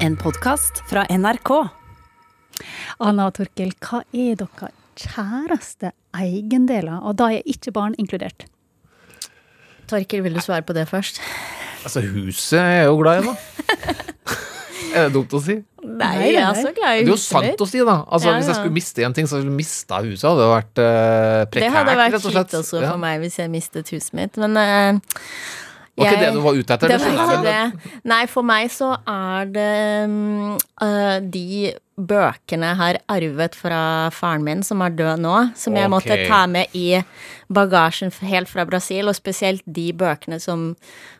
En podkast fra NRK. Anna og Torkil, hva er deres kjæreste eiendeler? Og da er ikke barn inkludert. Torkil, vil du svare på det først? Altså, huset er jeg jo glad i, da. er det dumt å si? Nei, jeg er så glad i huset. Det er jo sant å si, da. Altså, Ja, Hvis jeg skulle miste en ting, så ville jeg mista huset. Hadde det vært uh, prekært, Det hadde vært rett og slett. kjipt også Ja. for meg hvis jeg mistet huset mitt, men eh, Var ikke jeg- det du var ute etter? Det var ikke det. Nei, for meg så er det øh, de bøkene jeg har arvet fra faren min, som er død nå, som jeg måtte ta med i bagasjen helt fra Brasil, og spesielt de bøkene som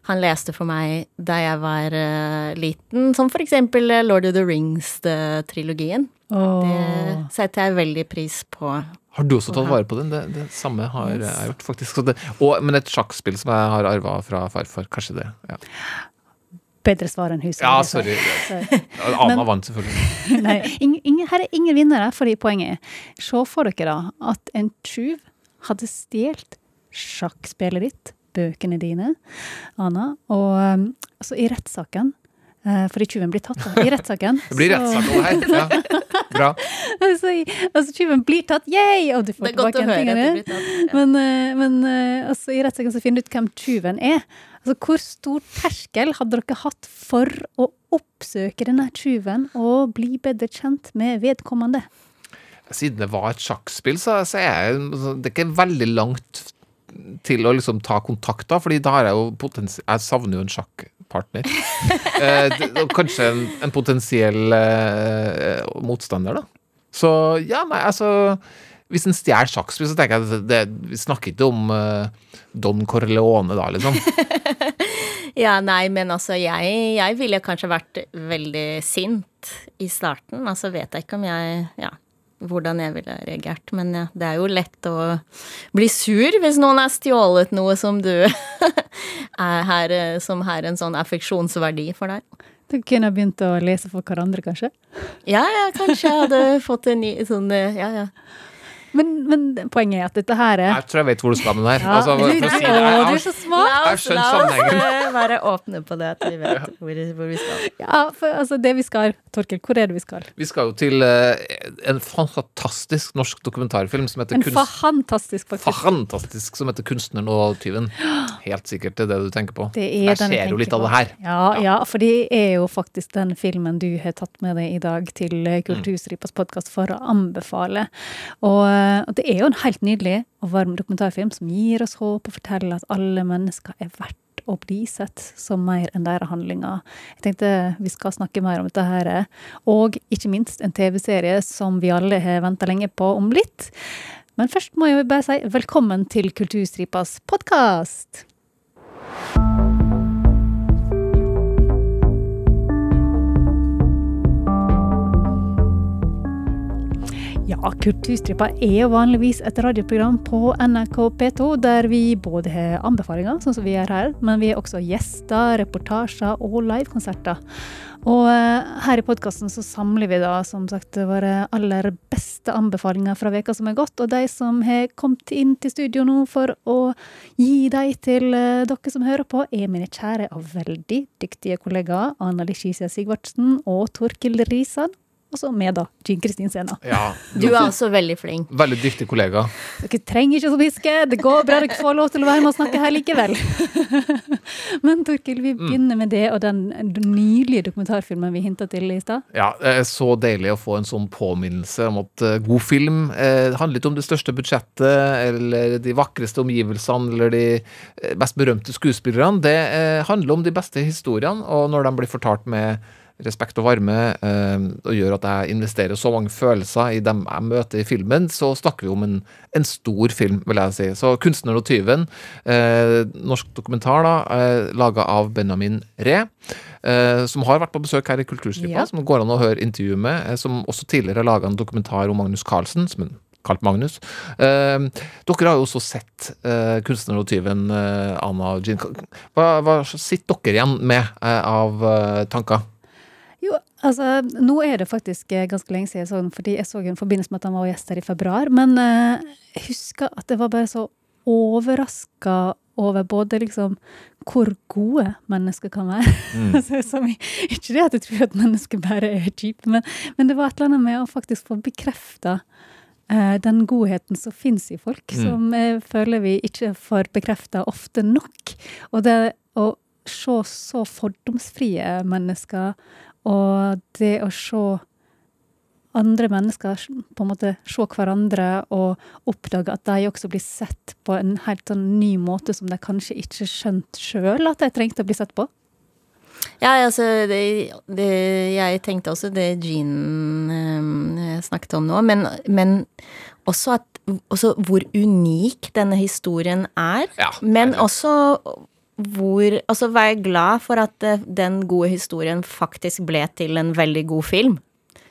han leste for meg da jeg var uh, liten, som for eksempel eh, Lord of the Rings-trilogien. Det setter jeg veldig pris på. Har du også tatt vare på den? Det, det samme har jeg gjort, faktisk. Så det, og, men et sjakkspill som jeg har arva fra farfar. Kanskje det. Ja, Bedre svar enn huset. ja si. sorry. Ana vant, selvfølgelig. Nei, ingen, ingen, her er ingen vinnere, fordi poenget er Se for dere da at en tjuv hadde stjålet sjakkspillet ditt, bøkene dine, Anna, og um, altså i rettssaken eh, fordi tjuven blir tatt, da. I rettssaken Det blir rettssak over her. Ja. Bra. altså, altså, tjuven blir tatt, yay! Og du får Det er godt tilbake å høre at tingene. det blir tatt. Men, eh, men altså, i rettssaken så finner du ut hvem tyven er. Altså, hvor stor terskel hadde dere hatt for å oppsøke denne tyven og bli bedre kjent med vedkommende? Siden det var et sjakkspill, så, så er jeg, det er ikke veldig langt til å liksom ta kontakt, da, fordi da har jeg jo potensi Jeg savner jo en sjakkpartner. eh, kanskje en, en potensiell eh, motstander, da. Så ja, nei, altså Hvis en stjeler sjakkspill, så tenker jeg at det, vi snakker ikke om eh, Don Corleone da, liksom. Ja, nei, men altså, jeg, jeg ville kanskje vært veldig sint i starten. Altså, vet jeg ikke om jeg Ja, hvordan jeg ville reagert. Men ja, det er jo lett å bli sur hvis noen har stjålet noe som du er her, Som har en sånn affeksjonsverdi for deg. Du kunne begynt å lese for hverandre, kanskje? Ja, ja, kanskje jeg hadde fått en ny sånn eh, Ja, ja. Men, men poenget er at dette her er Jeg tror jeg vet hvor du skal med den her. Ja, Altså, for, du- å si det, jeg, du er så smart! La oss, la oss eh, være åpne på det, at vi vet hvor, hvor vi skal. Ja, for altså, det vi skal Torkel, hvor er det vi skal? vi skal jo til uh, en fantastisk norsk dokumentarfilm som heter En Kunst... fantastisk, faktisk. fantastisk som heter 'Kunstneren og tyven'. Helt sikkert det er det du tenker på. Det er Der den jeg skjer jo litt av det her. Ja, ja, for det er jo faktisk den filmen du har tatt med deg i dag til eh, Kulturstripas podkast for å anbefale. Og, eh, og det er jo en helt nydelig og varm dokumentarfilm som gir oss håp og forteller at alle mennesker er verdt å bli sett som mer enn deres handlinger. Jeg tenkte vi skal snakke mer om dette her, og ikke minst en TV-serie som vi alle har venta lenge på om litt. Men først må jeg bare si velkommen til Kulturstripas podkast! Ja, Kulturstripa er vanligvis et radioprogram på NRK P2, der vi både har anbefalinger, sånn som vi gjør her, men vi har også gjester, reportasjer og livekonserter. Og eh, her i podkasten så samler vi da som sagt våre aller beste anbefalinger fra veka som er gått, og de som har kommet inn til studio nå for å gi dem til eh, dere som hører på, er mine kjære og veldig dyktige kollegaer Anna Lishisia Sigvartsen og Torkild Risan. Og så med, da, Jean Kristin Sena. Ja, Du er også veldig flink. Veldig dyktig kollega. Dere trenger ikke å hviske, det går bra, dere får lov til å være med og snakke her likevel. Men Torkil, vi begynner med det og den nylige dokumentarfilmen vi hinta til i stad. Ja, det er Så deilig å få en sånn påminnelse om at eh, god film eh, handler ikke om det største budsjettet eller de vakreste omgivelsene eller de best mest berømte skuespillerne. Det eh, handler om de beste historiene, og når de blir fortalt med respekt og varme, eh, og gjør at jeg investerer så mange følelser i dem jeg møter i filmen, så snakker vi om en, en stor film, vil jeg si. Så 'Kunstneren og tyven', eh, norsk dokumentar da, eh, laga av Benjamin Ree, eh, som har vært på besøk her i Kulturstripa, Ja. som går an å høre intervju med, eh, som også tidligere har laga en dokumentar om Magnus Carlsen, som en kalt Magnus. Eh, dere har jo også sett eh, 'Kunstneren og tyven', eh, Anna og Jean. Hva, hva sitter dere igjen med eh, av eh, tanker? Jo, altså, nå er det faktisk eh, ganske lenge siden jeg så den, fordi jeg så den i forbindelse med at han var gjest her i februar. Men eh, jeg husker at jeg var bare så overraska over både liksom hvor gode mennesker kan være. Altså, som ikke det at jeg tror at mennesker bare er kjipe, men, men det var et eller annet med å faktisk få bekrefta eh, den godheten som fins i folk, som jeg føler vi ikke får bekrefta ofte nok. Og det å se så fordomsfrie mennesker, og det å se andre mennesker på en måte se hverandre og oppdage at de også blir sett på en helt sånn ny måte som de kanskje ikke skjønte sjøl at de trengte å bli sett på. Ja, altså det, det, Jeg tenkte også det Jean eh, snakket om nå, men, men også at også hvor unik denne historien er. Ja, men er også hvor Altså vær glad for at eh, den gode historien faktisk ble til en veldig god film.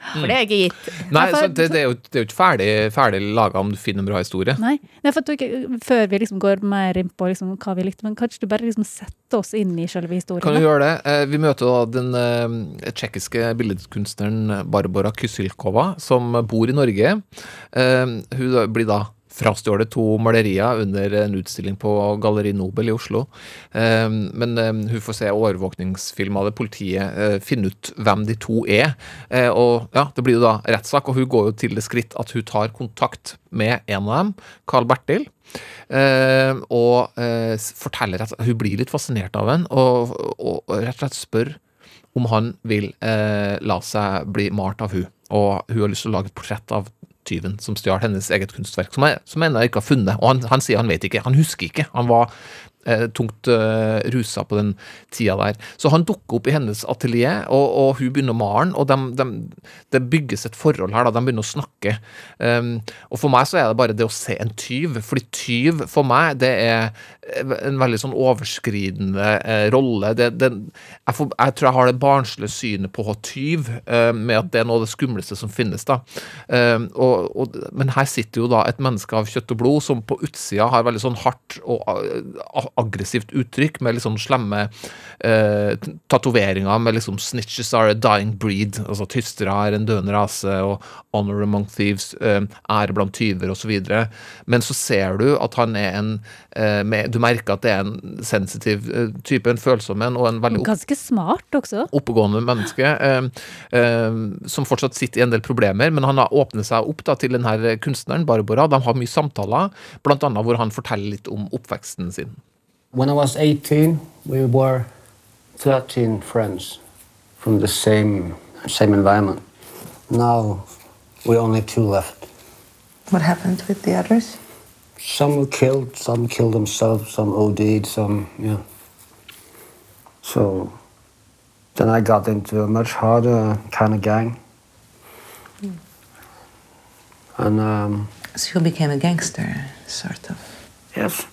For det er ikke gitt. Nei, så det, det, er jo, det er jo ikke ferdig, ferdig laga om du finner en bra historie. Nei, Nei for at du ikke, Før vi liksom går mer inn på liksom hva vi likte, men kanskje du bare liksom setter oss inn i selve historien? Kan du gjøre det? Eh, Vi møter da den eh, tsjekkiske billedkunstneren Barbara Kysilkova, som bor i Norge. Eh, Hun blir da frastjålet to malerier under en utstilling på Galleri Nobel i Oslo. Eh, Men eh, hun får se overvåkningsfilm av det. Politiet finne finner ut hvem de to er. Eh, Og ja, det blir jo da rettssak, og hun går jo til det skritt at hun tar kontakt med en av dem, Carl Bertil. Eh, og eh, forteller at hun blir litt fascinert av ham, og, rett og slett spør om han vil eh, la seg bli malt av hun. Og hun har lyst til å lage et portrett av tyven som stjal hennes eget kunstverk, som jeg, som ennå ikke har funnet. Og han, han sier han vet ikke, han husker ikke. Han var eh, tungt eh, rusa på den tida der. Så han dukker opp i hennes atelier, og, og hun begynner å male og dem- dem- det bygges et forhold her, da. De begynner å snakke. Um, og for meg så er det bare det å se en tyv, fordi tyv for meg, det er en veldig sånn overskridende eh, rolle. Det, det, jeg, får, jeg tror jeg har det barnslige synet på tyv, eh, med at det er noe av det skumleste som finnes. da. Eh, og, og, men her sitter jo da et menneske av kjøtt og blod som på utsida har veldig sånn hardt og a- aggressivt uttrykk, med litt sånn slemme eh, tatoveringer med liksom 'Snitches are a dying breed', altså tystere er en døende rase, og 'honor among thieves', eh, ære blant tyver, osv. Men så ser du at han er en eh, med, Du merker at det er en sensitiv eh, type, en følsom en, og en veldig opp Ganske smart også. oppegående menneske eh, eh, som fortsatt sitter i en del problemer, men han har åpnet seg opp da, til denne kunstneren, Barbara. De har mye samtaler, annet hvor han forteller litt om oppveksten sin. When I was 18, we were 13 friends from the same same environment. Now we only two left. What happened with the others? Some were killed, some killed themselves, some OD'd, some yeah. So then I got into a much harder kind of gang. And um, So you became a gangster, sort of. Yes.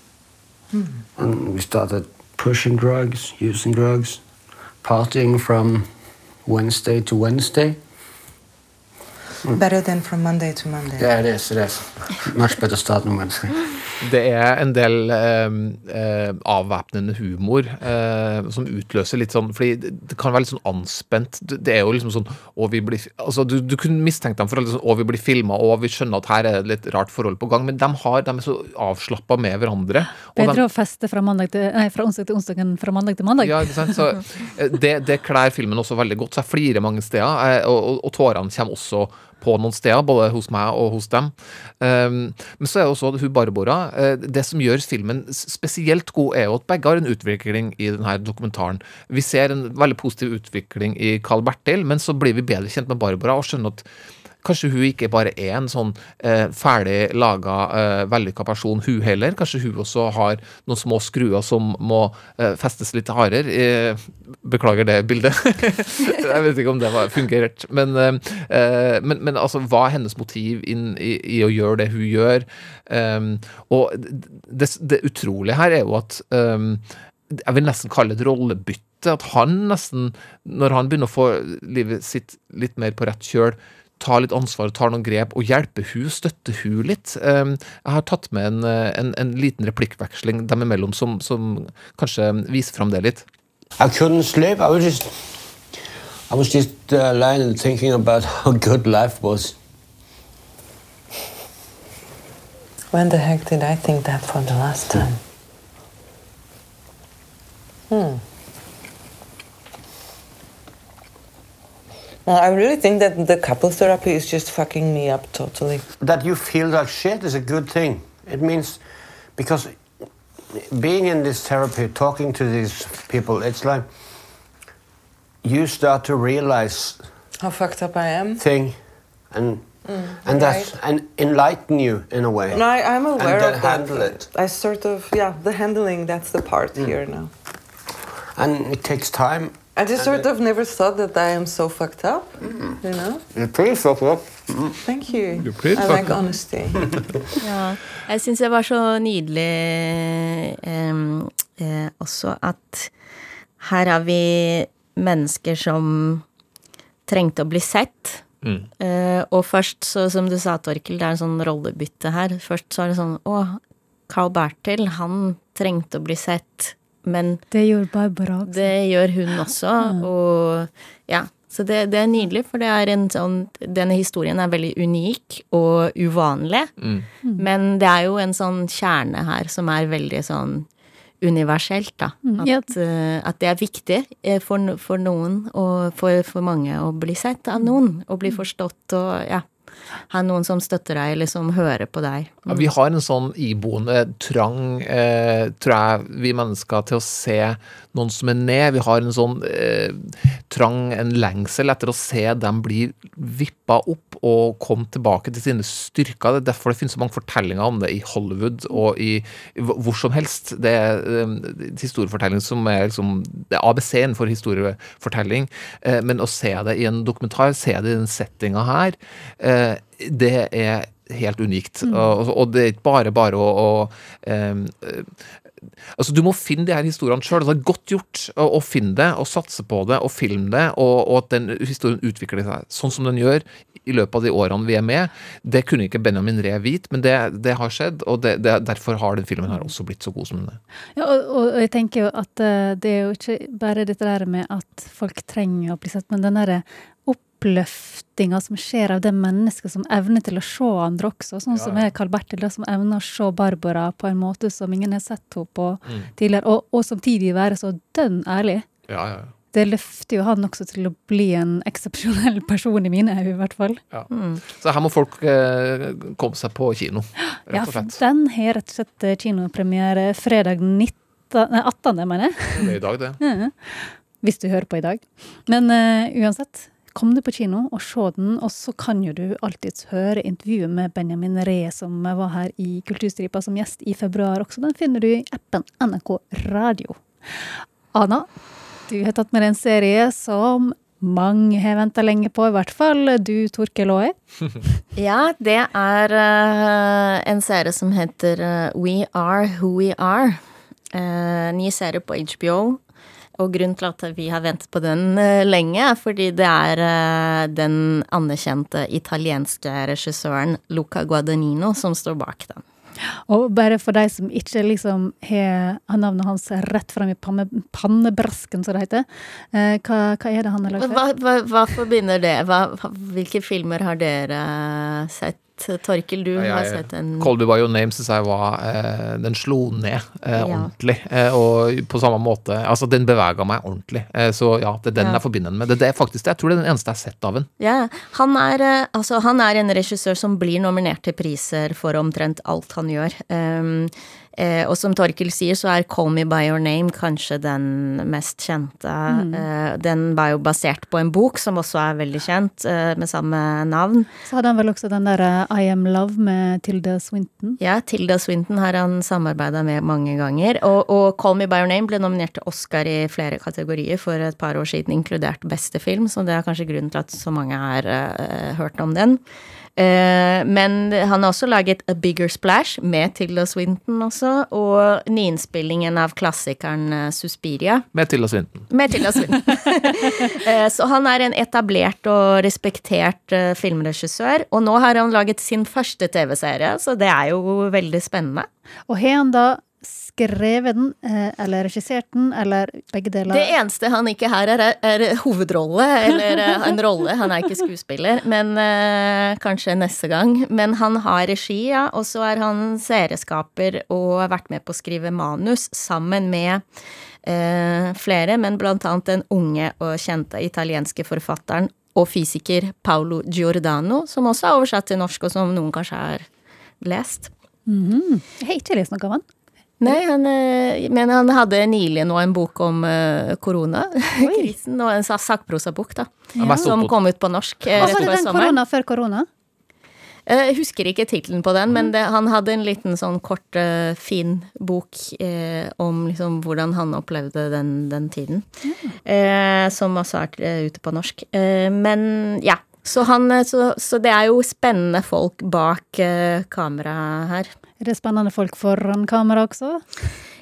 And we started pushing drugs, using drugs, partying from Wednesday to Wednesday. Better than from Monday to Monday. Yeah, it is, it is. Much better start noen Wednesday. Det er en del eh, eh, avvæpnende humor eh, som utløser litt sånn Fordi det, det kan være litt sånn anspent. Det det er jo liksom sånn å, vi blir, altså, du, du kunne mistenkt dem for å, liksom, vi blir filma, og vi skjønner at her er det litt rart forhold på gang, men de, har, de er så avslappa med hverandre. og de- Bedre å feste fra, til, nei, fra onsdag til onsdag enn fra mandag til mandag. Ja, ikke sant? Så eh, det, det klær filmen også veldig godt. Så jeg flirer mange steder, eh, og, og, og tårene kommer også på noen steder, både hos meg og hos dem. Um, men så er det også hun Barbara. eh, det som gjør filmen spesielt god, er jo at begge har en utvikling i denne dokumentaren. Vi ser en veldig positiv utvikling i Carl Bertil, men så blir vi bedre kjent med Barbara og skjønner at Kanskje hun ikke bare er en sånn eh, ferdig laga, eh, vellykka person, hun heller. Kanskje hun også har noen små skruer som må eh, festes litt hardere. Eh, beklager det bildet. jeg vet ikke om det var fungert. Men, eh, eh, men, men altså, hva er hennes motiv inn i, i å gjøre det hun gjør? Um, og det, det utrolige her er jo at um, jeg vil nesten kalle det et rollebytte. At han nesten, når han begynner å få livet sitt litt mer på rett kjøl, tar litt ansvar og tar noen grep, og hjelper hun, støtter hun litt. Um, jeg har tatt med en, eh, en, en liten replikkveksling dem imellom som, som kanskje viser fram det litt. I couldn't sleep. I was just, I was just uh, lying and thinking about how good life was. When the heck did I think that for the last time? Well, I really think that the couple therapy is just fucking me up totally. That you feel like shit is a good thing. It means because being in this therapy, talking to these people, it's like you start to realize How fucked up I am. thing and mm, and that's right. and enlighten you in a way. No, I, I'm aware then of that. handle it. I sort of, yeah, the handling, that's the part mm. here now. And it takes time. I just sort of never thought that I am so fucked up, you know? You're pretty fucked up. Thank you. You're pretty I fucked like up. honesty. Ja, jeg syns det var så nydelig um, eh, også at her har vi mennesker som trengte å bli sett. Eh, og først, så, som du sa, Torkel, det er en sånn rollebytte her. Først så er det sånn Å, Carl Bertil, han trengte å bli sett, men Det gjorde Barbara også. det gjør hun også, og ja. Så det, det er nydelig, for det er en sånn Denne historien er veldig unik og uvanlig, men det er jo en sånn kjerne her som er veldig sånn universelt, da. At, ja. eh, at det er viktig eh, for, for noen og for, for mange å bli sett av noen, og bli forstått og ja. Ha noen som støtter deg, eller som hører på deg. Ja, vi har en sånn iboende trang, eh, tror jeg, vi mennesker til å se noen som er ned. Vi har en sånn eh, trang, en lengsel etter å se dem bli vippa opp og komme tilbake til sine styrker. Det er derfor det finnes så mange fortellinger om det i Hollywood og i hvor som helst. Det er eh, historiefortelling som er liksom Det er ABC-en for historiefortelling. Eh, men å se det i en dokumentar, se det i den settinga her, eh, det er helt unikt. Og, og det er ikke bare bare å, å eh, Altså, Du må finne de her historiene sjøl. Det er godt gjort å, å finne det, og satse på det, og filme det, og, og at den historien utvikler seg sånn som den gjør i løpet av de årene vi er med. Det kunne ikke Benjamin Ree vite, men det, det har skjedd, og det, det, derfor har den filmen her også blitt så god som den er. Ja, og, og jeg tenker jo at eh, det er jo ikke bare dette der med at folk trenger å bli sett, men den derre oppløftinga som skjer av det mennesket som evner til å se andre også, sånn som er Carl Bertil, da, som evner å se Barbara på en måte som ingen har sett henne på tidligere, og, og samtidig være så dønn ærlig. Ja, ja, ja. Det løfter jo han også til å bli en eksepsjonell person i mine øyne, i hvert fall. Så her må folk eh, komme seg på kino, Ja, rett og for den har rett og slett eh, kinopremiere fredag 19, nei, 18., mener jeg. Det er i dag, det. Ja, Hvis du hører på i dag. Men uh, uansett, kom du på kino og se den, og så kan jo du alltids høre intervjuet med Benjamin Ree, som var her i Kulturstripa som gjest i februar også. Den finner du i appen NRK Radio. Ana, du har tatt med deg en serie som mange har venta lenge på, i hvert fall du, Torkel Aae. Ja, det er uh, en serie som heter uh, We Are Who We Are. Uh, ny serie på HBO. Og grunnen til at vi har ventet på den eh, lenge, er fordi det er eh, den anerkjente italienske regissøren Luca Guadagnino som står bak den. Og bare for de som ikke liksom har navnet hans rett fram i panne, pannebrasken, som det heter, eh, hva, hva er det han har lagd? Hva, hva, hva forbinder det? Hvilke filmer har dere sett? Torkel, du jeg, har sett en Colby by your name syns jeg var eh, Den slo ned eh, Ja. ordentlig. Eh, og på samme måte Altså, den bevega meg ordentlig. Eh, så ja, det er den Ja. jeg forbinder den med. Det, det er faktisk det. Jeg tror det er den eneste jeg har sett av den. Ja, han er, eh, altså, han er en regissør som blir nominert til priser for omtrent alt han gjør. Um, eh, og som Torkel sier, så er Call Me By Your Name kanskje den mest kjente. Eh, den var jo basert på en bok som også er veldig kjent, eh, med samme navn. Så hadde han vel også den der eh, I Am Love med Tilda Swinton. Ja, Tilda Swinton har han samarbeida med mange ganger. Og, og Call Me By Your Name ble nominert til Oscar i flere kategorier for et par år siden, inkludert beste film, så det er kanskje grunnen til at så mange har eh, hørt om den. Eh, men han har også laget A Bigger Splash med Tilda Swinton også, og nyinnspillingen av klassikeren eh, Suspiria. Med Tilda Swinton. Med Tilda Swinton. Eh, Så han er en etablert og respektert filmregissør, og nå har han laget sin første TV-serie, så det er jo veldig spennende. Og har han da skrevet den, eh, eller regissert den, eller begge deler? Det eneste han ikke her er, er hovedrolle, eller eh, en rolle. Han er ikke skuespiller, men eh, kanskje neste gang. Men han har regi, ja, og så er han serieskaper og har vært med på å skrive manus sammen med eh, flere, men blant annet den unge og kjente italienske forfatteren og fysiker Paolo Giordano, som også er oversatt til norsk, og som noen kanskje har lest. Mhm. Jeg har ikke lest noe av han. Nei, han, eh, men han hadde nylig nå en bok om korona koronakrisen, og en sa- sakprosabok, da. Ja. Som kom ut på norsk eh, Hva rett var det den korona før korona? Eh, Jeg husker ikke tittelen på den, men det, han hadde en liten sånn kort, eh, fin bok eh, om liksom hvordan han opplevde den, den tiden. Eh, som også er eh, ute på norsk. Eh, men ja. Så, han, eh, så, så det er jo spennende folk bak eh, kamera her. Er det spennende folk foran kamera også?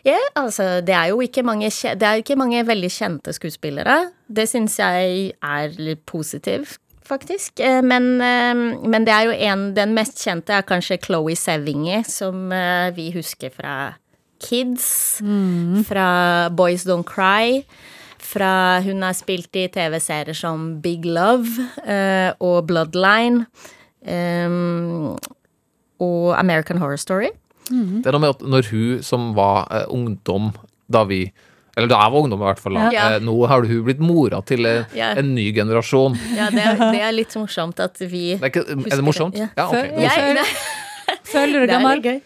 Ja, altså, det er jo ikke mange, er ikke mange veldig kjente skuespillere. Det syns jeg er litt positivt, faktisk. Eh, Men, eh, men det er jo en Den mest kjente er kanskje Chloé Sevigny, som eh, vi husker fra Kids, fra Boys Don't Cry. Fra hun har spilt i TV-serier som Big Love og Bloodline. eh, og American Horror Story. Det er noe med at når hun som var eh, ungdom da vi Eller da jeg var ungdom, i hvert fall. Da, Ja. eh, nå har hun blitt mora til eh, Ja. en ny generasjon. Ja, det er, det er litt morsomt at vi Det er, ikke, er det morsomt? det, ja. Ja, ok. Er det, Føler du gammel? gøy.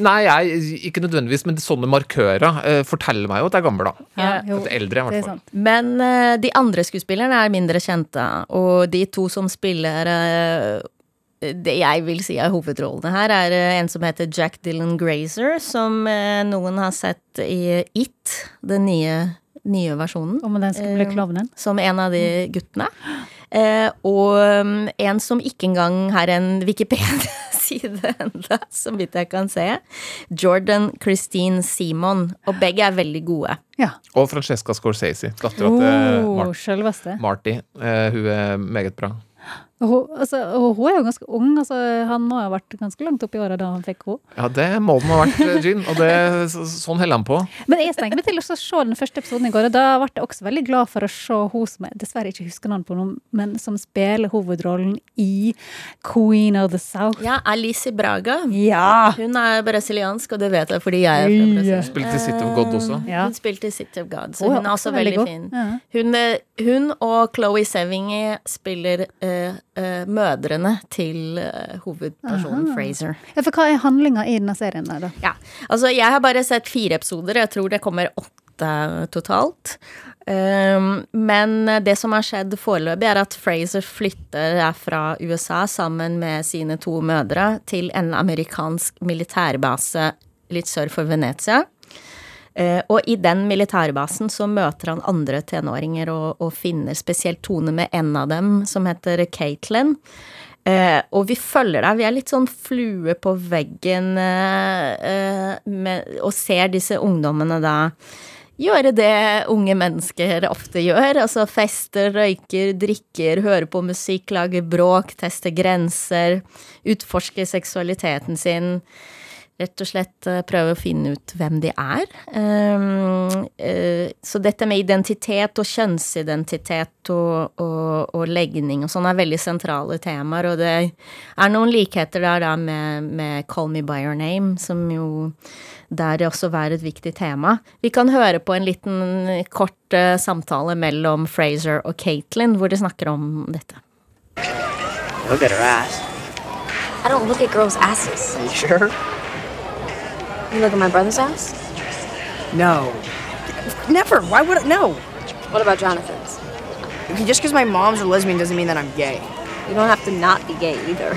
Nei, jeg, ikke nødvendigvis, men sånne markører uh, forteller meg jo at jeg er gammel, da. Ja, jo, At jeg er eldre, i er hvert fall. Men uh, de andre skuespillerne er mindre kjente, og de to som spiller eh, det jeg vil si er hovedrollene her, er eh, en som heter Jack Dylan Grazer, som eh, noen har sett i It, den nye, nye versjonen. Om den skal bli Eh, klovnen? som en av de guttene. Eh, og um, en som ikke engang har en Wikipedia-side enda, så vidt jeg kan se. Jordan Christine Simon. Og begge er veldig gode. Ja. Og Francesca Scorsese, dattera til Oh. Marty. Eh, hun er meget bra. Hun, altså, og hun er jo ganske ung. Altså, han må ha vært ganske langt opp i åra da han fikk henne. Ja, det må den ha vært, eh, Jean. Og det, sånn holder han på. Men jeg stengte meg til å se den første episoden i går, og da ble jeg også veldig glad for å se hun som jeg dessverre ikke husker navnet på noen, men som spiller hovedrollen i Queen of the South. Ja, Alice Braga. Ja! Hun er brasiliansk, og det vet jeg fordi jeg er fra Brasil. Spilte i City of God også. Ja. Hun spilte i City of God, så Hun er hun er også også veldig veldig fin. Ja. Hun, eh, hun og Chloé Sevigny spiller eh, eh, mødrene til uh, hovedpersonen Fraser. Ja, for hva er handlinga i denne serien der, da? Ja, altså jeg har bare sett fire episoder, jeg tror det kommer åtte totalt. Um, men det som har skjedd foreløpig, er at Fraser flytter er fra USA sammen med sine to mødre til en amerikansk militærbase litt sør for Venezia. Eh, og i den militærbasen så møter han andre tenåringer og, og finner spesielt tone med en av dem, som heter Caitlin. Eh, og vi følger deg, vi er litt sånn flue på veggen eh, eh, med, og ser disse ungdommene da gjøre det unge mennesker ofte gjør. Altså fester, røyker, drikker, hører på musikk, lager bråk, tester grenser, utforsker seksualiteten sin. Rett og slett eh, prøve å finne ut hvem de er. Um, eh, så dette med identitet og kjønnsidentitet og, og, og legning og sånn er veldig sentrale temaer, og det er noen likheter der da med, med Call Me By Your Name, som jo der det også var et viktig tema. Vi kan høre på en liten kort eh, samtale mellom Fraser og Caitlin, hvor de snakker om dette. Look at her ass. I don't look at girls' asses. Are you sure? You look at my brother's ass? No. Never. Why would I? No. What about Jonathan's? Just because my mom's a lesbian doesn't mean that I'm gay. You don't have to not be gay either.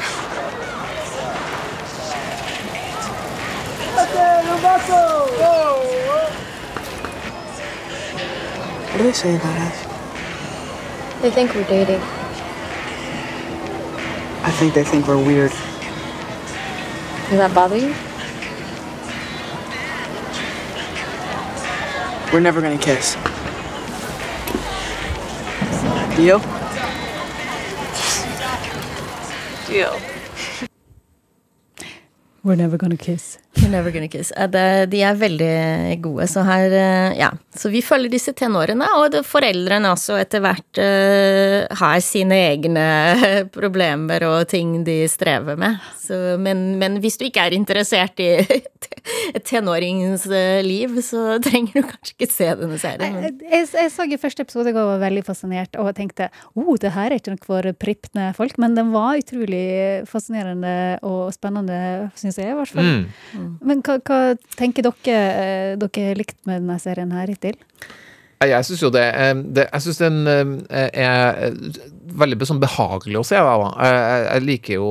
What do they say about us? They think we're dating. I think they think we're weird. Does that bother you? We're never gonna kiss. Deal? Deal. We're never gonna kiss. You're never gonna kiss. Eh, de er veldig gode. Så her eh, Ja. Så vi følger disse tenårene, og foreldrene også etter hvert eh, har sine egne problemer og ting de strever med. Så, men, men hvis du ikke er interessert i et tenårings eh, liv, så trenger du kanskje ikke se denne serien. Jeg, jeg, jeg så i første episode og var veldig fascinert og tenkte oh, det her er ikke noe for pripne folk, men den var utrolig fascinerende og spennende, syns jeg i hvert fall. Mm. Men hva, hva tenker dere eh, dere likt med denne serien her hittil? Jeg syns jo det, eh, det Jeg syns den eh, er veldig sånn behagelig å se. Jeg, jeg- liker jo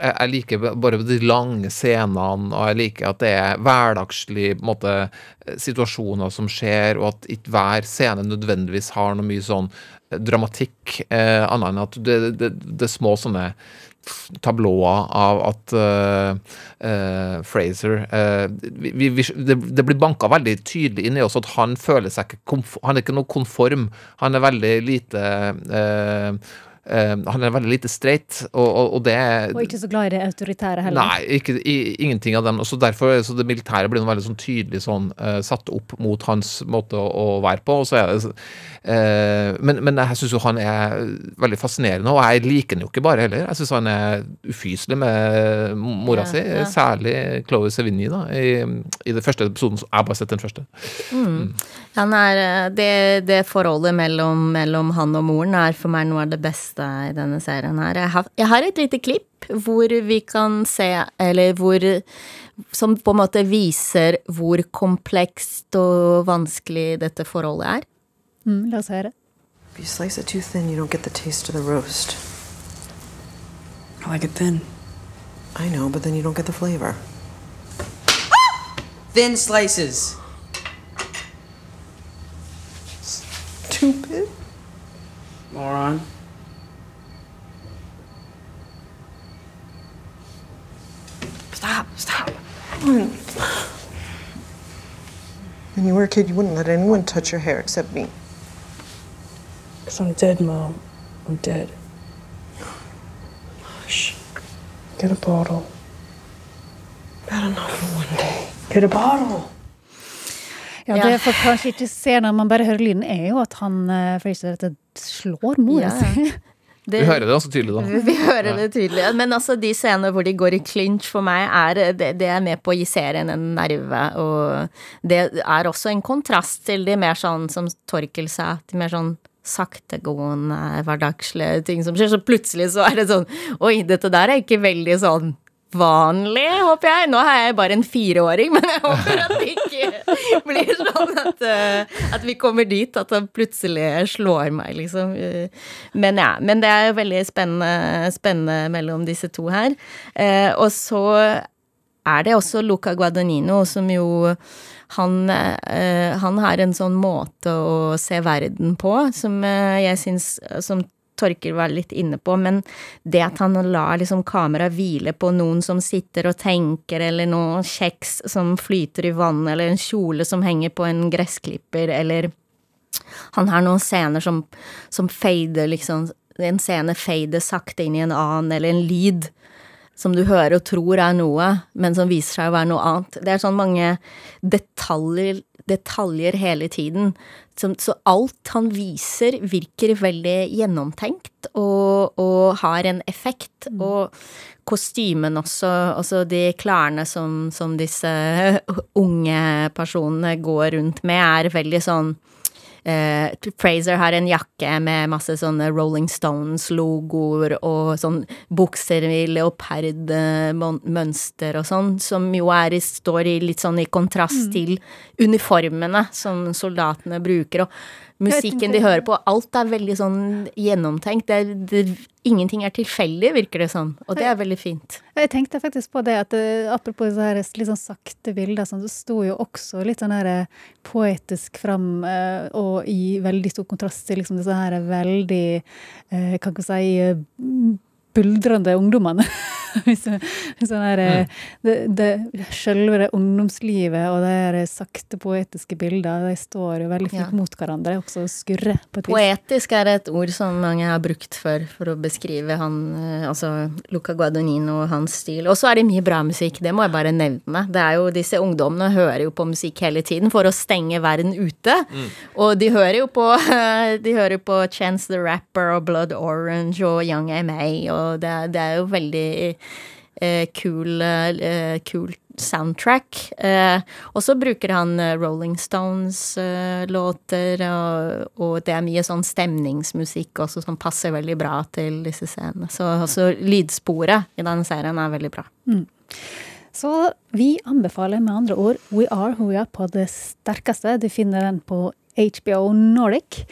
Jeg liker bare de lange scenene, og jeg liker at det er hverdagslige situasjoner som skjer, og at ikke hver scene nødvendigvis har noe mye sånn dramatikk, annet enn at det, det, det er små sånne tablåer av at eh, eh, Fraser eh, vi, vi, det, det blir banka veldig tydelig inn i oss at han føler seg ikke Han er ikke noe konform. Han er veldig lite Han er veldig lite straight, og, og, og det er Og ikke så glad i det autoritære heller. Nei, ikke, i, ingenting av dem. Og så derfor så det militære blir noe veldig sånn tydelig sånn uh, satt opp mot hans måte å, å være på. Og så er det, eh, men, men jeg syns jo han er veldig fascinerende, og jeg liker han jo ikke bare heller. Jeg syns han er ufyselig med mora Ja, si, ja. særlig Chloé Sevigny da, i, i den første episoden. Jeg har bare sett den første. Han er, eh, det, det forholdet mellom, mellom han og moren er for meg noe av det beste i denne serien her. Jeg har, jeg har et lite klipp hvor vi kan se, eller hvor Som på en måte viser hvor komplekst og vanskelig dette forholdet er. Mm, la oss høre. If you slice it too thin, you don't get the taste of the roast. I like it thin. I know, but then you don't get the flavor. Thin slices. Stupid. Moron. Stop, stop. When you were a kid, you wouldn't let anyone touch your hair except me. Because I'm dead, Mom. I'm dead. Shh. Get a bottle. Bad enough for one day. Get a bottle. Ja, Ja. Det folk kanskje ikke ser når man bare hører lyden, er jo at han eh, Fraser rett og slett slår mora Ja. si. Det- Vi hører det også tydelig, da. Vi hører det tydelig. Men altså, de scenene hvor de går i clinch for meg, er, det, det er med på å gi serien en nerve. Og det er også en kontrast til de mer sånn som Torkel sa, de mer sånn saktegående, hverdagslige ting som skjer. Så plutselig så er det sånn Oi, dette der er ikke veldig sånn vanlig, håper jeg. Nå er jeg bare en fireåring, men jeg håper at det ikke blir sånn at, eh, at vi kommer dit at han plutselig slår meg, liksom. Eh, Men ja, men det er jo veldig spennende, spennende mellom disse to her. Eh, og så er det også Luca Guadagnino, som jo han, han har en sånn måte å se verden på som jeg syns Som Torkel var litt inne på, men det at han lar liksom kameraet hvile på noen som sitter og tenker, eller noe kjeks som flyter i vannet, eller en kjole som henger på en gressklipper, eller han har noen scener som, som fader, liksom En scene fader sakte inn i en annen, eller en lyd som du hører og tror er noe, men som viser seg å være noe annet. Det er sånn mange detaljer, detaljer hele tiden. Så alt han viser, virker veldig gjennomtenkt og, og har en effekt. Og kostymen også, altså de klærne som, som disse unge personene går rundt med, er veldig sånn Eh, Fraser har en jakke med masse sånne Rolling Stones-logoer og sånn bukser i leopardmønster og sånn, som jo er, i- står i litt sånn i kontrast til uniformene som soldatene bruker, og musikken de hører på. Alt er veldig sånn gjennomtenkt. Det, det, ingenting er tilfeldig, virker det som, og det er veldig fint. Jeg tenkte faktisk på det at eh, apropos så her litt sånn sakte bilder, sånn, så sto jo også litt sånn her eh, poetisk fram, eh, og i veldig stor kontrast til liksom disse her veldig, kan ikke si, buldrende ungdommene. sånn der, eh, det, det, Selve det ungdomslivet og det er sakte poetiske bilder de står jo veldig fint Ja. mot hverandre, også skurrer på et vis. Poetisk er et ord som mange har brukt før for å beskrive han, eh, altså Luca Guadagnino og hans stil. Og så er det mye bra musikk, det må jeg bare nevne. Det er jo, Disse ungdommene hører jo på musikk hele tiden for å stenge verden ute. Og de hører jo på De hører jo på Chance the Rapper og Blood Orange og Young M.A., og det, det er jo veldig eh, kul, eh, kul soundtrack. Eh, og så bruker han eh, Rolling Stones-låter, og, og det er mye sånn stemningsmusikk også som passer veldig bra til disse scenene. Så også lydsporet i denne serien er veldig bra. Så vi anbefaler med andre ord We Are Who We Are på det sterkeste. Du finner den på HBO Nordic.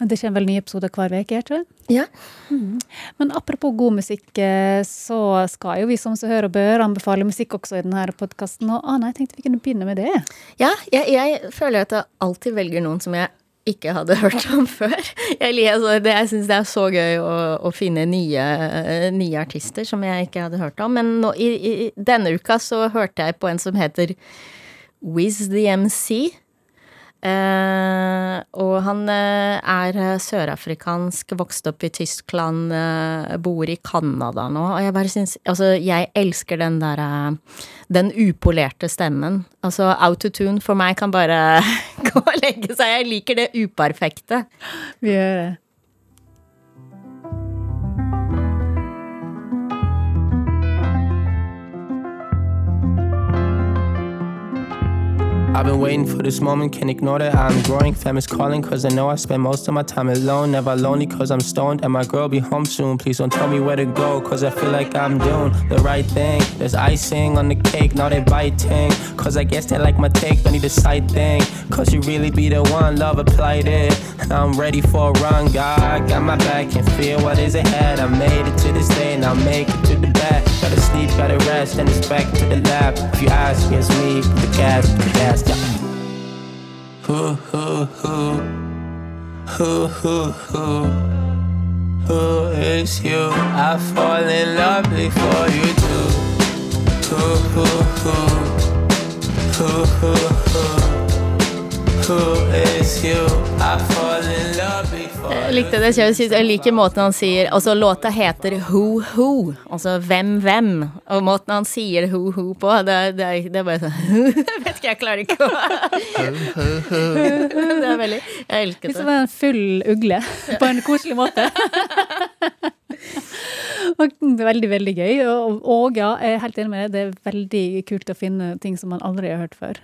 Det kommer vel nye episoder hver uke, tror jeg. Ja. Men apropos god musikk, eh, så skal jo vi som så hører og bør anbefale musikk også i denne podkasten. Og Ane, jeg tenkte vi kunne begynne med det. Ja, jeg, jeg føler at jeg alltid velger noen som jeg ikke hadde hørt om før. Jeg, altså, det, jeg syns det er så gøy å, å finne nye, nye artister som jeg ikke hadde hørt om. Men nå, i, i, denne uka så hørte jeg på en som heter Wiz the MC. Eh, og han eh, er eh, sørafrikansk, vokst opp i Tyskland, eh, bor i Canada nå. Og jeg bare syns Altså, jeg elsker den derre Den upolerte stemmen. Altså, autotune for meg kan bare gå og legge seg. Jeg liker det uperfekte. Vi gjør det. I've been waiting for this moment, can't ignore that. I'm growing, fam is calling, cause I know I spend most of my time alone. Never lonely, cause I'm stoned, and my girl be home soon. Please don't tell me where to go, cause I feel like I'm doing the right thing. There's icing on the cake, now they biting. Cause I guess they like my take, don't need a side thing. Cause you really be the one, love applied it. I'm ready for a run, God got my back, can feel what is ahead. I made it to this day, and I'll make it to the back. Gotta sleep, gotta rest, and it's back to the lab. If you ask, it's me, the gas, the gas, yeah. Who, who, who, who, who, who, who is you? I fall in love before you do. Who, who, who, who, who, who, Jeg likte det. Jeg synes- Jeg liker måten han sier Altså, låta heter Who Who. Altså hvem hvem. Og måten han sier Who Who på, det, det, det er bare sånn vet ikke, jeg klarer ikke å Det er veldig Jeg Liksom det. en full ugle, på en koselig måte. og det er veldig, veldig gøy. Og, og ja, jeg er helt enig med deg, det er veldig kult å finne ting som man aldri har hørt før.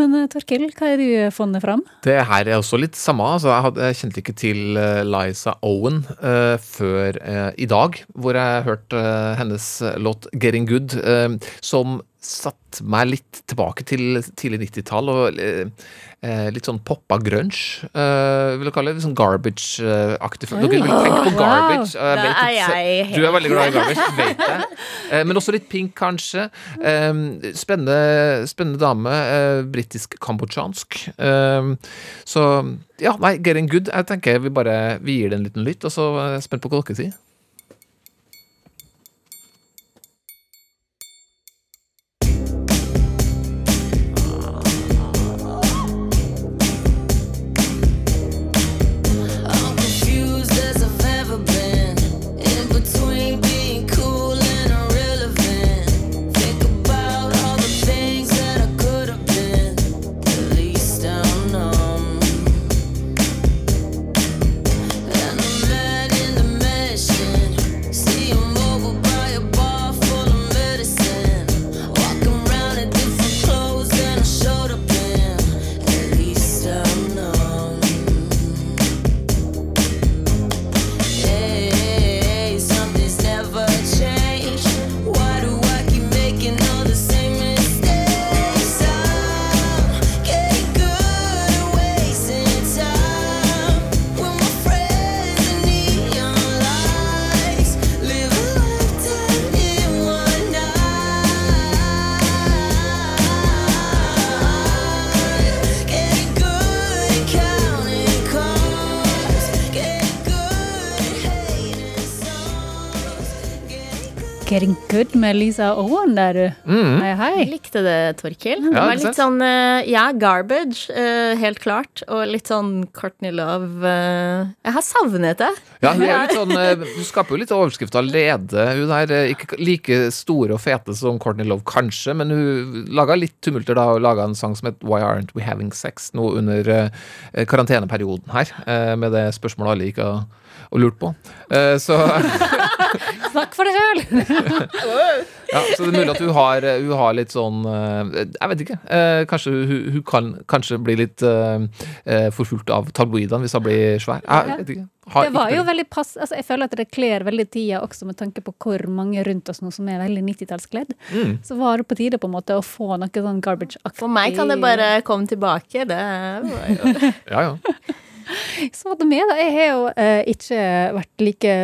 Men eh, Torkil, hva har du funnet fram? Det her er også litt samme. Altså, jeg, hadde, jeg kjente ikke til eh, Liza Owen uh, før uh, i dag, hvor jeg hørte uh, hennes låt 'Getting Good', som satte meg litt tilbake til tidlig 90-tall og eh, eh, litt sånn poppa grunge, eh, vil du kalle det. Litt sånn garbage-aktig. Dere vil tenke på garbage. Wow, Da vet er jeg Du er veldig glad i garbage, vet jeg. Eh, men også litt pink, kanskje. Eh, spennende, spennende dame. Eh, Britisk-kambodsjansk. Så ja, nei, getting good. Jeg tenker vi bare vi gir det en liten lytt, og så er jeg spent på hva dere sier. Good med Lisa Owen der, du. Mm. Hei, hei. Jeg likte det, Torkil. Det var litt sånn eh, Ja, garbage, eh, helt klart. Og litt sånn Courtney Love. eh, jeg har savnet det. Ja, hun er litt sånn eh, Hun skaper jo litt overskrift allerede. Hun er ikke like store og fete som Courtney Love, kanskje, men hun laga litt tumulter da og laga en sang som het Why Aren't We Having Sex? Nå under karanteneperioden her, med det spørsmålet alle gikk og, og lurte på. Eh, så Snakk for deg sjøl! Ja, så det er mulig at hun har, hun har litt sånn eh, Jeg vet ikke. Eh, kanskje hun, hun kan kanskje bli litt eh, eh, forfulgt av tabloidene hvis hun blir svær. Jeg vet ikke. Har Det var jo veldig pass altså Jeg føler at det kler veldig tida også med tanke på hvor mange rundt oss nå som er veldig 90-tallskledd. Mm. Så var det på tide på en måte å få noe sånn garbage-aktig For meg kan det bare komme tilbake. Det var jo Ja, ja. Så det med, da. Jeg har jo eh, ikke vært like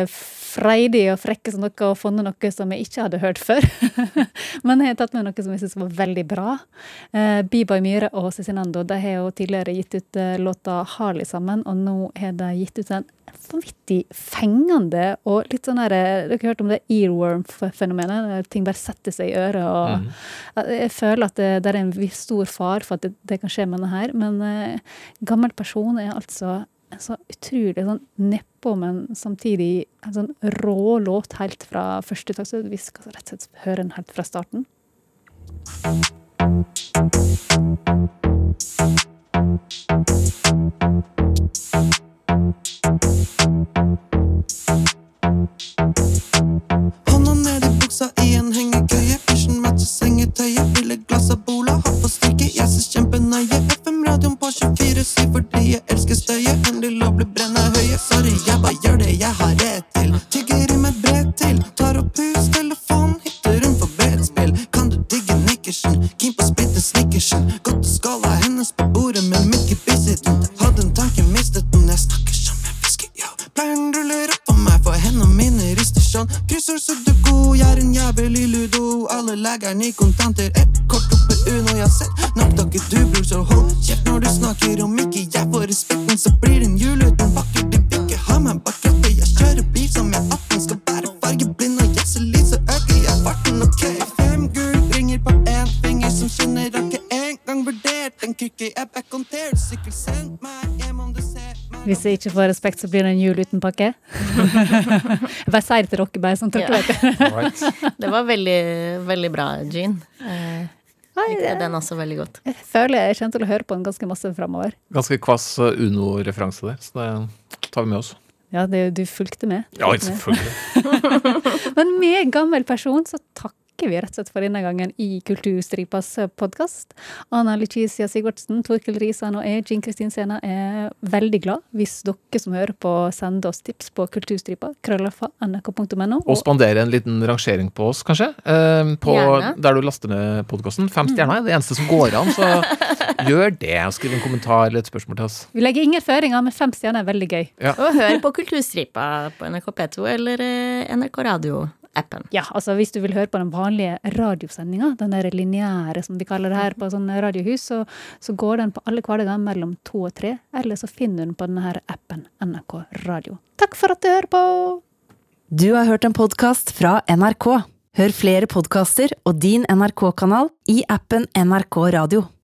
freidig og frekke som dere og funnet noe som jeg ikke hadde hørt før. Men jeg har tatt med noe som jeg syns var veldig bra. Eh, Biba Myhre og Cezinando de har jo tidligere gitt ut eh, låta 'Harley' sammen, og nå har de gitt ut en vanvittig fengende og litt sånn her eh, Dere har hørt om det earworm-fenomenet? Ting bare setter seg i øret. og mm. Jeg føler at det, det er en stor far for at det, det kan skje med denne her, men eh, gammel person er altså så utrolig sånn nedpå, men samtidig en sånn rå låt helt fra første takt. Så vi skal rett og slett høre den helt fra starten. Hånda ned i buksa i en hengekøye. Pysjen matcher sengetøyet. Ikke får respekt, så blir det en jul uten pakke. Jeg bare sier det til dere, bare sånn at dere vet det. Var veldig, veldig bra, Jean. Eh, likte den også veldig godt. Jeg føler jeg kommer til å høre på den ganske masse framover. Ganske kvass uh, Uno-referanse der, så det tar vi med oss. Ja, det, du fulgte med. Ja, Fulgte med. selvfølgelig. Men med gammel person så takker vi rett og slett for denne gangen i Kulturstripas podkast. Anna Lucia Sigurdsen, Torkel Risan og jeg, Jean Kristin Sena, er veldig glad hvis dere som hører på, sender oss tips på kulturstripa, krøllafa, nrk.no. Og spandere en liten rangering på oss, kanskje. eh, På Gjerne. der du laster ned podkasten. Fem stjerner er det eneste som går an, så gjør det. Og skriv en kommentar eller et spørsmål til oss. Vi legger ingen føringer, men fem stjerner er veldig gøy. Ja. Og hør på Kulturstripa på NRK P2 eller NRK NRK Radio-appen. Ja, altså hvis du vil høre på den vanlige radiosendinga, den der lineære som vi kaller det her på sånn radiohus, så, så går den på alle hverdager mellom to og tre, eller så finner du den på denne her appen NRK Radio. Takk for at du hører på! Du har hørt en podkast fra NRK. Hør flere podkaster og din NRK-kanal i appen NRK Radio.